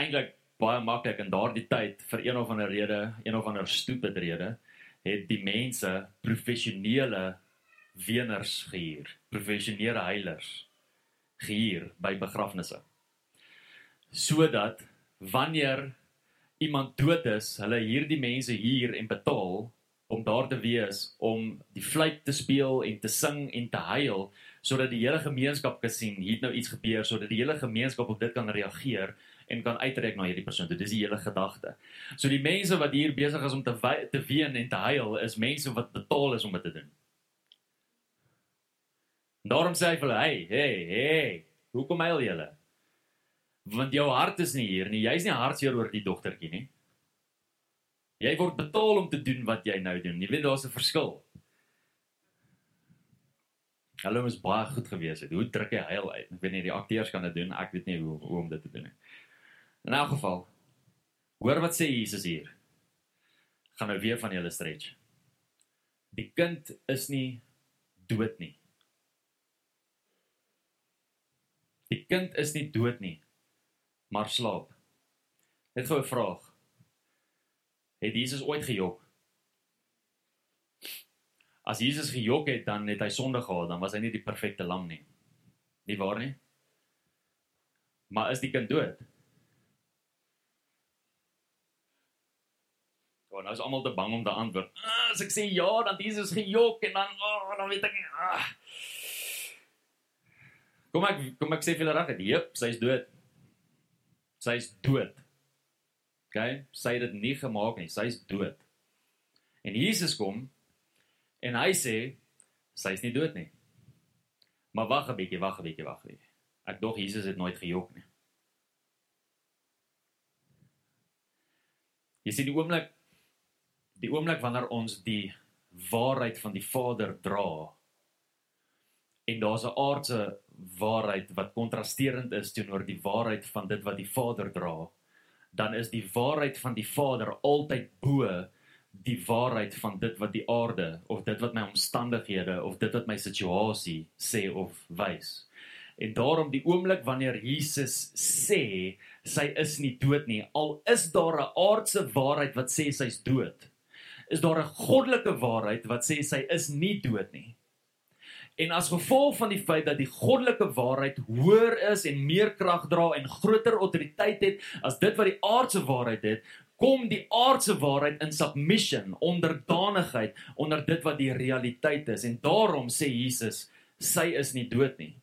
eintlik baie maklik in daardie tyd vir een of ander rede, een of ander stupid rede, het die mense professionele weners gehuur, professionele heilers gehuur by begrafnisse. Sodat wanneer iemand dood is, hulle hierdie mense huur en betaal om daar te wees om die fluit te speel en te sing en te huil sodat die hele gemeenskap kan sien hier het nou iets gebeur sodat die hele gemeenskap op dit kan reageer en kan uitreik na hierdie persoon. Dit is die hele gedagte. So die mense wat hier besig is om te te ween en te huil is mense wat betaal is om dit te doen. Daarom sê hy vir hulle, "Hey, hey, hey, hoekom huil julle? Want jou hart is nie hier nie. Jy's nie hartseer oor die dogtertjie nie. Jy word betaal om te doen wat jy nou doen. Jy weet daar's 'n verskil." Hulle is baie goed gewees het. Hoe druk hy huil uit? Ek weet nie die akteurs kan dit doen. Ek weet nie hoe hoe om dit te doen nie. In elk geval, hoor wat sê Jesus hier. Gaan nou weer van julle stretch. Die kind is nie dood nie. Die kind is nie dood nie, maar slaap. Net gou 'n vraag. Het Jesus ooit gejok? As Jesus gejok het, dan het hy sonde gehad, dan was hy nie die perfekte lam nie. Nie waar nie? Maar is die kind dood? Ja, nou is almal te bang om te antwoord. Ah, as ek sê ja, dan Jesus gejok en dan oh, dan weet ek nie. Ah. Kom ek kom ek sê vir julle reg, jep, sy's dood. Sy's dood. OK, sy het dit nie gemaak nie, sy's dood. En Jesus kom en hy sê sy's nie dood nie. Maar wag 'n bietjie, wag 'n bietjie, wag 'n bietjie. Ek dog Jesus het nooit gejok nie. Jy sien die oomblik die oomblik wanneer ons die waarheid van die Vader dra en daar's 'n aardse waarheid wat kontrasterend is teenoor die waarheid van dit wat die Vader dra, dan is die waarheid van die Vader altyd bo die waarheid van dit wat die aarde of dit wat my omstandighede of dit wat my situasie sê of wys. En daarom die oomblik wanneer Jesus sê sy is nie dood nie, al is daar 'n aardse waarheid wat sê sy's dood, is daar 'n goddelike waarheid wat sê sy is nie dood nie. En as gevolg van die feit dat die goddelike waarheid hoër is en meer krag dra en groter autoriteit het as dit wat die aardse waarheid het, kom die aardse waarheid in submission, onderdanigheid onder dit wat die realiteit is. En daarom sê Jesus, sy is nie dood nie.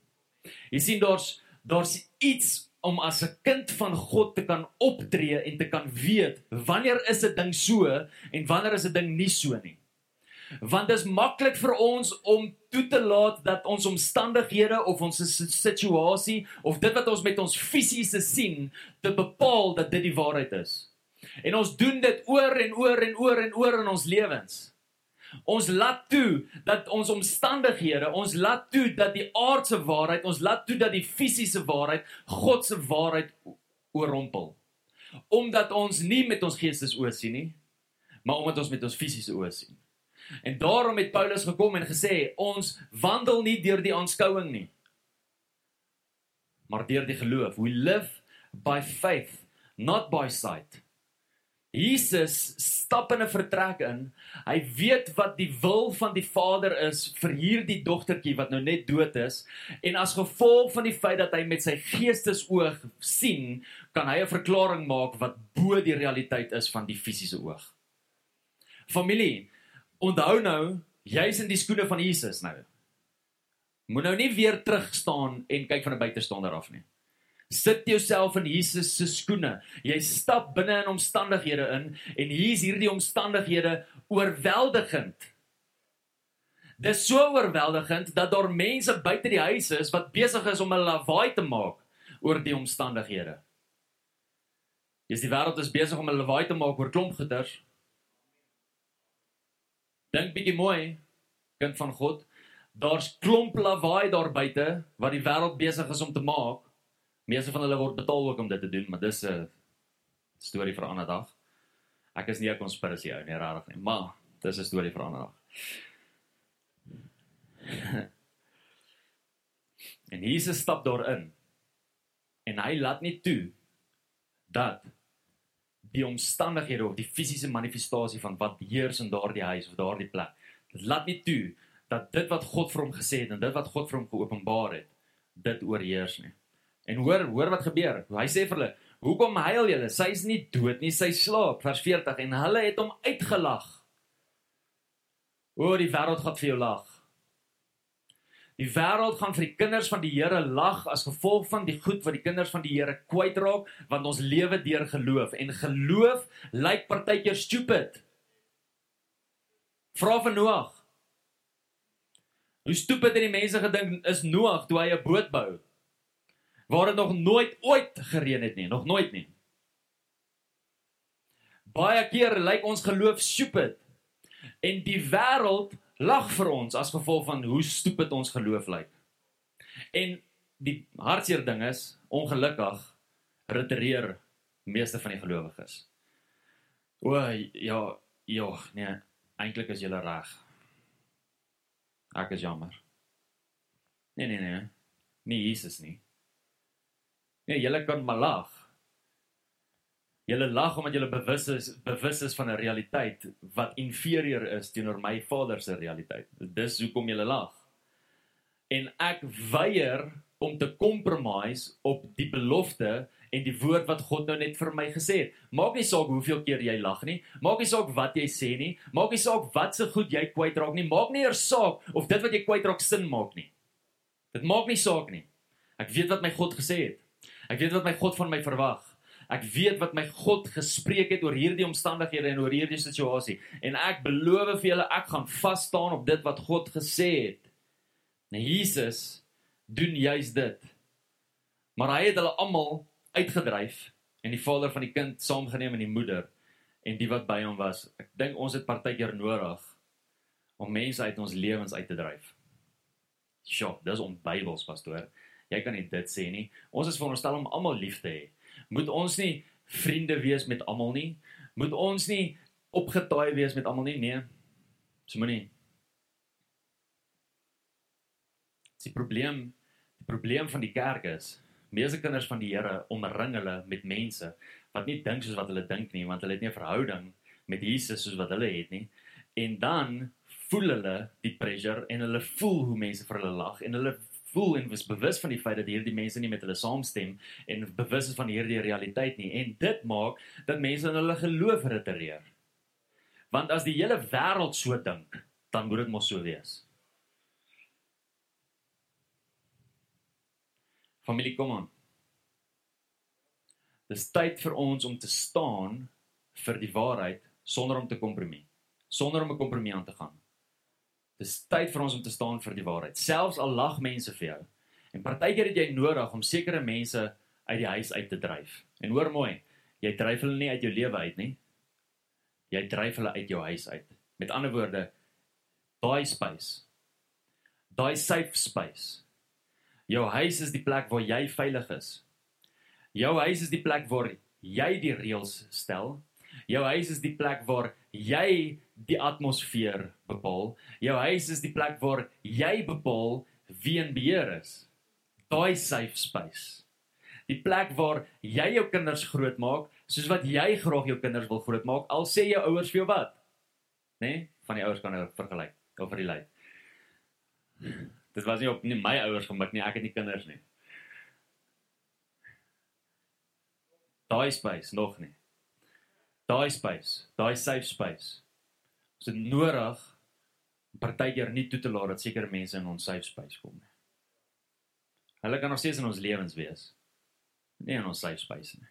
Jy sien daar's daar's iets om as 'n kind van God te kan optree en te kan weet wanneer is 'n ding so en wanneer is 'n ding nie so nie. Want dit is maklik vir ons om toe te laat dat ons omstandighede of ons situasie of dit wat ons met ons fisiese sien te bepaal dat dit die waarheid is. En ons doen dit oor en oor en oor en oor in ons lewens. Ons laat toe dat ons omstandighede, ons laat toe dat die aardse waarheid, ons laat toe dat die fisiese waarheid God se waarheid oorrompel. Omdat ons nie met ons geestes oë sien nie, maar omdat ons met ons fisiese oë sien. En daarom het Paulus gekom en gesê, ons wandel nie deur die aanskouing nie, maar deur die geloof. We live by faith, not by sight. Jesus stap in 'n vertrek in. Hy weet wat die wil van die Vader is vir hierdie dogtertjie wat nou net dood is en as gevolg van die feit dat hy met sy geestesoog sien, kan hy 'n verklaring maak wat bo die realiteit is van die fisiese oog. Familie, onthou nou, jy's in die skoene van Jesus nou. Moet nou nie weer terug staan en kyk van 'n buitestander af nie. Sit jouself in Jesus se skoene. Jy stap binne in omstandighede in en hier's hierdie omstandighede oorweldigend. Dis so oorweldigend dat daar mense buite die huis is wat besig is om 'n lawaai te maak oor die omstandighede. Dis die wêreld is besig om 'n lawaai te maak oor klomp goeters. Dink bietjie mooi, kind van God. Daar's klomp lawaai daar buite wat die wêreld besig is om te maak Meeste van hulle word betaal ook om dit te doen, maar dis 'n storie vir 'n ander dag. Ek is nie 'n konspirasie ou nie, regtig nie, maar dis 'n storie vir 'n ander dag. en Jesus stap daarin. En hy laat nie toe dat die omstandighede of die fisiese manifestasie van wat heers in daardie huis of daardie plek, dit laat nie toe dat dit wat God vir hom gesê het en dit wat God vir hom geopenbaar het, dit oorheers nie. En hoor, hoor wat gebeur. Hy sê vir hulle, "Hoekom huil julle? Sy's nie dood nie, sy slaap." Vers 40 en hulle het hom uitgelag. O, die wêreld gaan vir jou lag. Die wêreld gaan vir die kinders van die Here lag as gevolg van die goed wat die kinders van die Here kwytraak, want ons lewe deur geloof en geloof lyk partykeer stupid. Vra van Noag. Hoe stupid het die mense gedink is Noag toe hy 'n boot bou? waar dit nog nooit ooit gereën het nie, nog nooit nie. Baie keer lyk ons geloof stupid en die wêreld lag vir ons as gevolg van hoe stupid ons geloof lyk. En die hartseer ding is, ongelukkig retireer meeste van die gelowiges. O ja, ja, nee, eintlik is jy reg. Ek is jammer. Nee nee nee. Nie Jesus nie. Nee, julle kan maar lag. Julle lag omdat julle bewus is bewus is van 'n realiteit wat inferieur is teenoor my Vader se realiteit. Dis hoekom julle lag. En ek weier om te compromise op die belofte en die woord wat God nou net vir my gesê het. Maak nie saak hoeveel keer jy lag nie, maak nie saak wat jy sê nie, maak nie saak wat se goed jy kwytraak nie, maak nie eers saak of dit wat jy kwytraak sin maak nie. Dit maak nie saak nie. Ek weet wat my God gesê het. Ek weet wat my God van my verwag. Ek weet wat my God gespreek het oor hierdie omstandighede en oor hierdie situasie en ek beloof vir julle ek gaan vas staan op dit wat God gesê het. Nou Jesus doen juis dit. Maar hy het hulle almal uitgedryf en die vader van die kind saamgeneem en die moeder en die wat by hom was. Ek dink ons het partykeer nodig om mense uit ons lewens uit te dryf. Sjoe, dis onbybels pastoor. Jy kan nie dit sê nie. Ons is veronderstel om almal lief te hê. Moet ons nie vriende wees met almal nie? Moet ons nie opgetaai wees met almal nie? Nee. So moenie. Die probleem, die probleem van die kerk is, meeste kinders van die Here omring hulle met mense wat nie dink soos wat hulle dink nie, want hulle het nie 'n verhouding met Jesus soos wat hulle het nie. En dan voel hulle die pressure en hulle voel hoe mense vir hulle lag en hulle voel en was bewus van die feit dat hierdie mense nie met hulle saamstem en bewus is van hierdie realiteit nie en dit maak dat mense in hulle geloof retireer. Want as die hele wêreld so dink, dan moet dit mos so wees. Familie, kom aan. Dis tyd vir ons om te staan vir die waarheid sonder om te kompromie, sonder om 'n kompromie aan te gaan. Dis tyd vir ons om te staan vir die waarheid, selfs al lag mense vir jou. En partykeer het jy nodig om sekere mense uit die huis uit te dryf. En hoor mooi, jy dryf hulle nie uit jou lewe uit nie. Jy dryf hulle uit jou huis uit. Met ander woorde, daai space. Daai safe space. Jou huis is die plek waar jy veilig is. Jou huis is die plek waar jy die reëls stel. Jou huis is die plek waar jy die atmosfeer bepaal. Jou huis is die plek waar jy bepaal wie in beheer is. Daai safe space. Die plek waar jy jou kinders grootmaak soos wat jy graag jou kinders wil grootmaak al sê jou ouers vir jou wat. Né? Nee? Van die ouers kan jy vergelyk of relate. Dit was nie op nie my ouers gemik nie, ek het nie kinders nie. daai space nog nie. Daai space, daai safe space. Ons het nodig partykeer nie toe te laat dat sekere mense in ons safe space kom nie. Hulle kan nog steeds in ons lewens wees. Nie in ons safe space nie.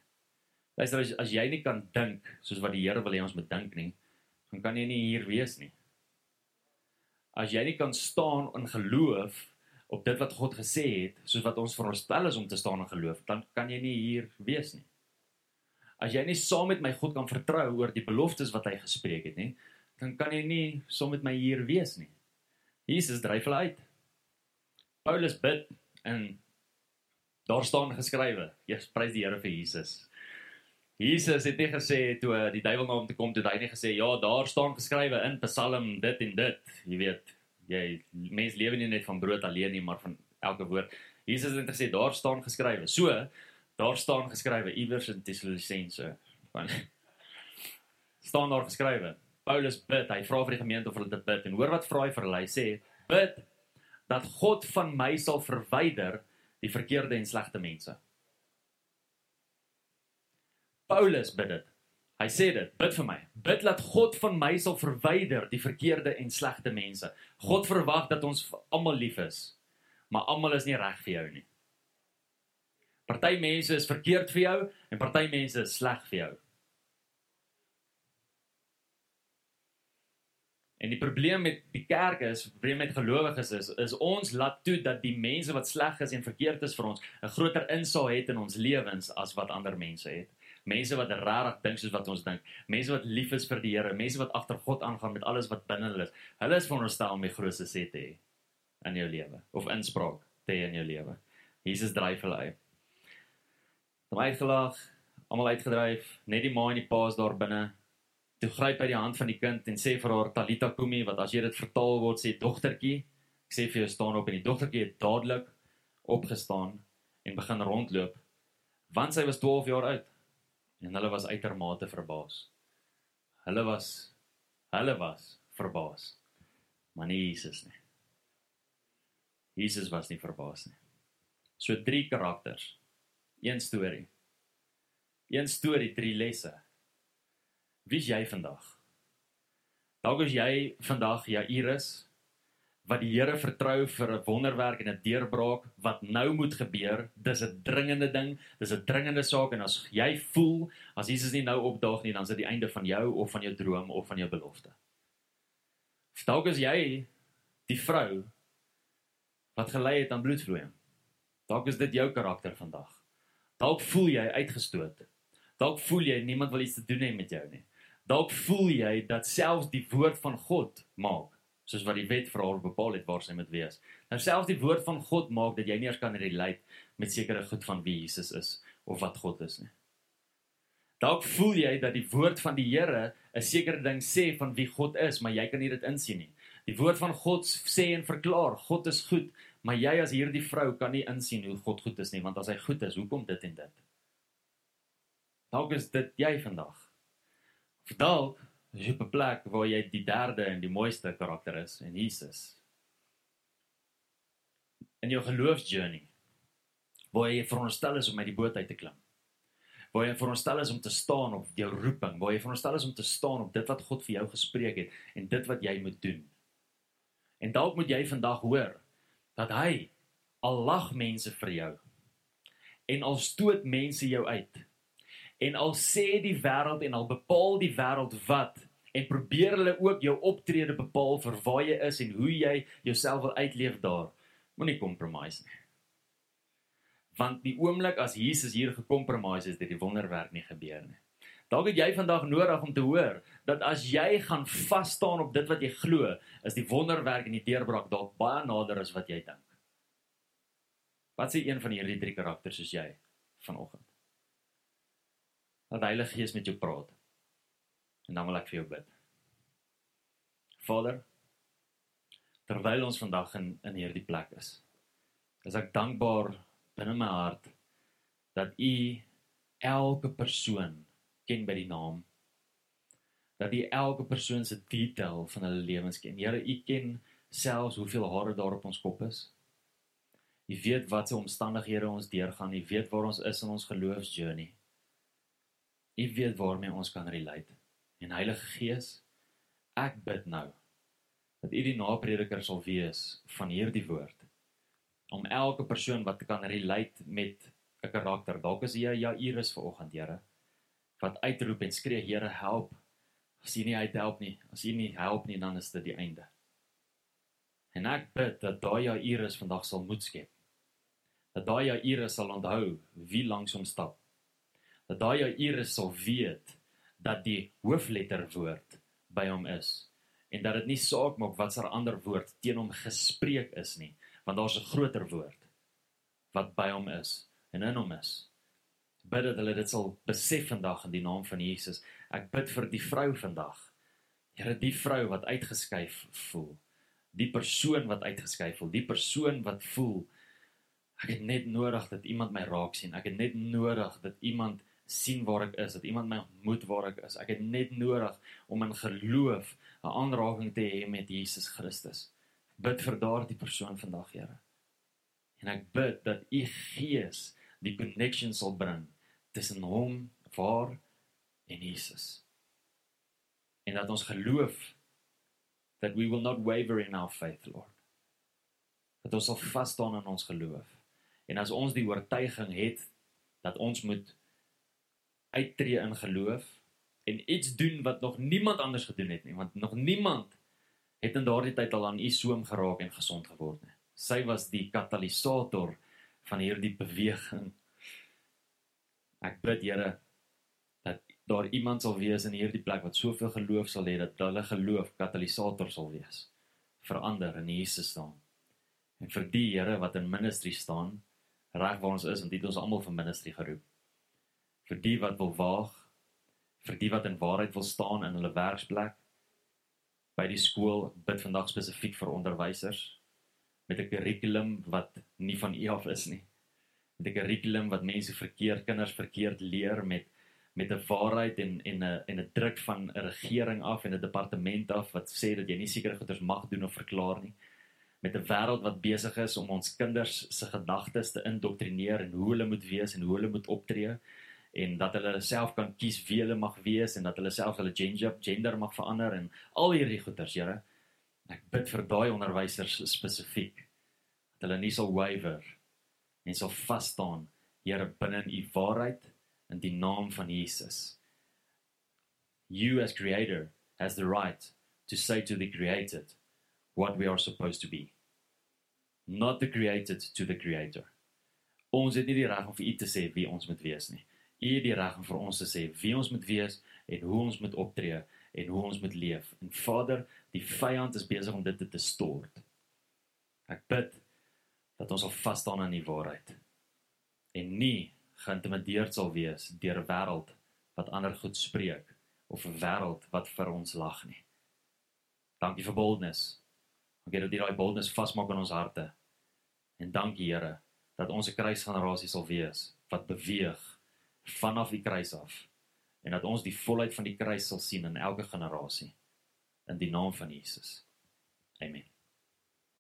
Luister as, as jy nie kan dink soos wat die Here wil hê ons moet dink nie, dan kan jy nie hier wees nie. As jy nie kan staan in geloof op dit wat God gesê het, soos wat ons veronderstel is om te staan in geloof, dan kan jy nie hier wees nie. As jy nie saam met my God kan vertrou oor die beloftes wat hy gespreek het nie, dan kan jy nie saam met my hier wees nie. Jesus dryf hulle uit. Paulus bid en daar staan geskrywe: "Jesus prys die Here vir Jesus." Jesus het nie gesê toe die duiwel na hom toe kom, toe hy nie gesê ja, daar staan geskrywe in Psalm dit en dit, jy weet, jy mens lewe nie net van brood alleen nie, maar van elke woord. Jesus het gesê daar staan geskrywe. So, Daar staan geskrywe iewers in Tessalonisense van staan daar geskrywe. Paulus bid, hy vra vir die gemeente of hulle dit bid en hoor wat vra hy vir hulle? Hy sê bid dat God van my sal verwyder die verkeerde en slegte mense. Paulus bid dit. Hy sê dit, bid vir my. Bid dat God van my sal verwyder die verkeerde en slegte mense. God verwag dat ons almal lief is, maar almal is nie reg vir jou nie. Party mense is verkeerd vir jou en party mense is sleg vir jou. En die probleem met die kerk is, die probleem met gelowiges is, is ons laat toe dat die mense wat sleg is en verkeerd is vir ons 'n groter insaag het in ons lewens as wat ander mense het. Mense wat regtig dink soos wat ons dink, mense wat lief is vir die Here, mense wat agter God aangaan met alles wat binne hulle is. Hulle is veronderstel om die grootste sê te hê in jou lewe of inspraak te hê in jou lewe. Jesus dryf hulle uit hom uitgelag, almal uitgedryf, net die ma en die paas daar binne. Toe gryp hy die hand van die kind en sê vir haar Talita kumi wat as jy dit vertaal word sê dogtertjie, ek sê vir jou staan op en die dogtertjie het dadelik opgestaan en begin rondloop want sy was 12 jaar oud en hulle was uitermate verbaas. Hulle was hulle was verbaas. Maar nie Jesus nie. Jesus was nie verbaas nie. So drie karakters Een storie. Een storie, drie lesse. Wie's jy vandag? Dalk is jy vandag Jairus wat die Here vertrou vir 'n wonderwerk en 'n deurbraak wat nou moet gebeur. Dis 'n dringende ding, dis 'n dringende saak en as jy voel as Jesus nie nou opdaag nie, dan is dit die einde van jou of van jou droom of van jou belofte. Dalk is jy die vrou wat gelei het aan bloedvloeiing. Dalk is dit jou karakter vandag. Dalk voel jy uitgestoot. Dalk voel jy niemand wil iets te doen hê met jou nie. Dalk voel jy dat selfs die woord van God maak soos wat die wet vir haar bepaal het waar sy moet wees. Nou selfs die woord van God maak dat jy nie eens kan relate met sekere goed van wie Jesus is of wat God is nie. Dalk voel jy dat die woord van die Here 'n sekere ding sê van wie God is, maar jy kan nie dit insien nie. Die woord van God sê en verklaar God is goed, maar jy as hierdie vrou kan nie insien hoe God goed is nie, want as hy goed is, hoekom dit en dit? Dalk is dit jy vandag. Of dalk is jy op 'n plek waar jy die derde en die mooiste karakter is en Jesus. In jou geloofsjourney waar jy veronderstel is om uit die boot uit te klim. Waar jy veronderstel is om te staan op jou roeping, waar jy veronderstel is om te staan op dit wat God vir jou gespreek het en dit wat jy moet doen. En dalk moet jy vandag hoor dat hy al lag mense vir jou en al stoot mense jou uit en al sê die wêreld en al bepaal die wêreld wat en probeer hulle ook jou optrede bepaal vir waar jy is en hoe jy jouself wil uitleef daar moenie compromise nie. Want die oomblik as Jesus hier gekompromise is dit die wonderwerk nie gebeur nie dalk het jy vandag nodig om te hoor dat as jy gaan vas staan op dit wat jy glo is die wonderwerk en die deurbraak dalk baie nader as wat jy dink wat sê een van hierdie drie karakters soos jy vanoggend dat Heilige Gees met jou praat. En dan wil ek vir jou bid. Vader, terwyl ons vandag in in hierdie plek is, is ek dankbaar binne my hart dat U elke persoon ken by die naam. Dat U elke persoon se detail van hulle lewens ken. Here, U ken selfs hoeveel hare daar op ons kop is. U weet watse omstandighede ons deurgaan, U weet waar ons is in ons geloofsjourney. U weet waarmee ons kan relate. En Heilige Gees, ek bid nou dat U die naprediker sal wees van hierdie woord om elke persoon wat kan relate met 'n karakter. Dalk is jy Jairus vanoggend, Here, wat uitroep en skree, Here, help. As U nie uithelp nie, as U nie help nie, dan is dit die einde. En ek bid dat daai Jairus vandag sal moed skep. Dat daai Jairus sal onthou wie langs hom stap dat daai Jairus sal weet dat die hoofletter woord by hom is en dat dit nie saak maak wat se ander woord teen hom gespreek is nie want daar's 'n groter woord wat by hom is en in hom is bid dat hulle dit sal besef vandag in die naam van Jesus ek bid vir die vrou vandag Here die vrou wat uitgeskuif voel die persoon wat uitgeskuif voel die persoon wat voel ek het net nodig dat iemand my raak sien ek het net nodig dat iemand sien waar ek is, dat iemand my ontmoet waar ek is. Ek het net nodig om in geloof 'n aanraking te hê met Jesus Christus. Bid vir daardie persoon vandag, Here. En ek bid dat U Gees die connection sal bring tussen hom, waar en Jesus. En dat ons geloof that we will not waver in our faith, Lord. Dat ons sal vas staan in ons geloof. En as ons die oortuiging het dat ons moet uittreë in geloof en iets doen wat nog niemand anders gedoen het nie want nog niemand het in daardie tyd al aan u soem geraak en gesond geword nie. Sy was die katalisator van hierdie beweging. Ek bid Here dat daar iemand sal wees in hierdie plek wat soveel geloof sal hê dat hulle geloof katalisator sal wees. Verander in Jesus naam. En vir die Here wat in ministry staan, reg waar ons is, want dit ons almal vir ministry geroep vir die wat wil waag, vir die wat in waarheid wil staan in hulle werksplek. By die skool bid vandag spesifiek vir onderwysers met 'n kurrikulum wat nie van U af is nie. Met 'n kurrikulum wat mense verkeerd kinders verkeerd leer met met 'n waarheid en en 'n en 'n druk van 'n regering af en 'n departement af wat sê dat jy nie sekere goeders mag doen of verklaar nie met 'n wêreld wat besig is om ons kinders se gedagtes te indoktrineer en hoe hulle moet wees en hoe hulle moet optree en dat hulle self kan kies wie hulle mag wees en dat hulle self hulle gender gender mag verander en al hierdie goeters, Here. Ek bid vir daai onderwysers spesifiek dat hulle nie sal waver en sal vas staan, Here, binne in u waarheid in die naam van Jesus. You as creator has the right to say to the created what we are supposed to be. Not the created to the creator. Ons het nie die reg om vir u te sê wie ons moet wees nie. U het die reg om vir ons te sê wie ons moet wees en hoe ons moet optree en hoe ons moet leef. En Vader, die vyand is besig om dit te distort. Ek bid dat ons sal vas staan aan die waarheid en nie geïntimideerd sal wees deur 'n wêreld wat ander goed spreek of 'n wêreld wat vir ons lag nie. Dankie vir boldness. Dankie dat jy daai boldness vasmaak in ons harte. En dankie Here dat ons 'n kruisgenerasie sal wees wat beweeg vanaf die kruis af en dat ons die volheid van die kruis sal sien in elke generasie in die naam van Jesus. Amen.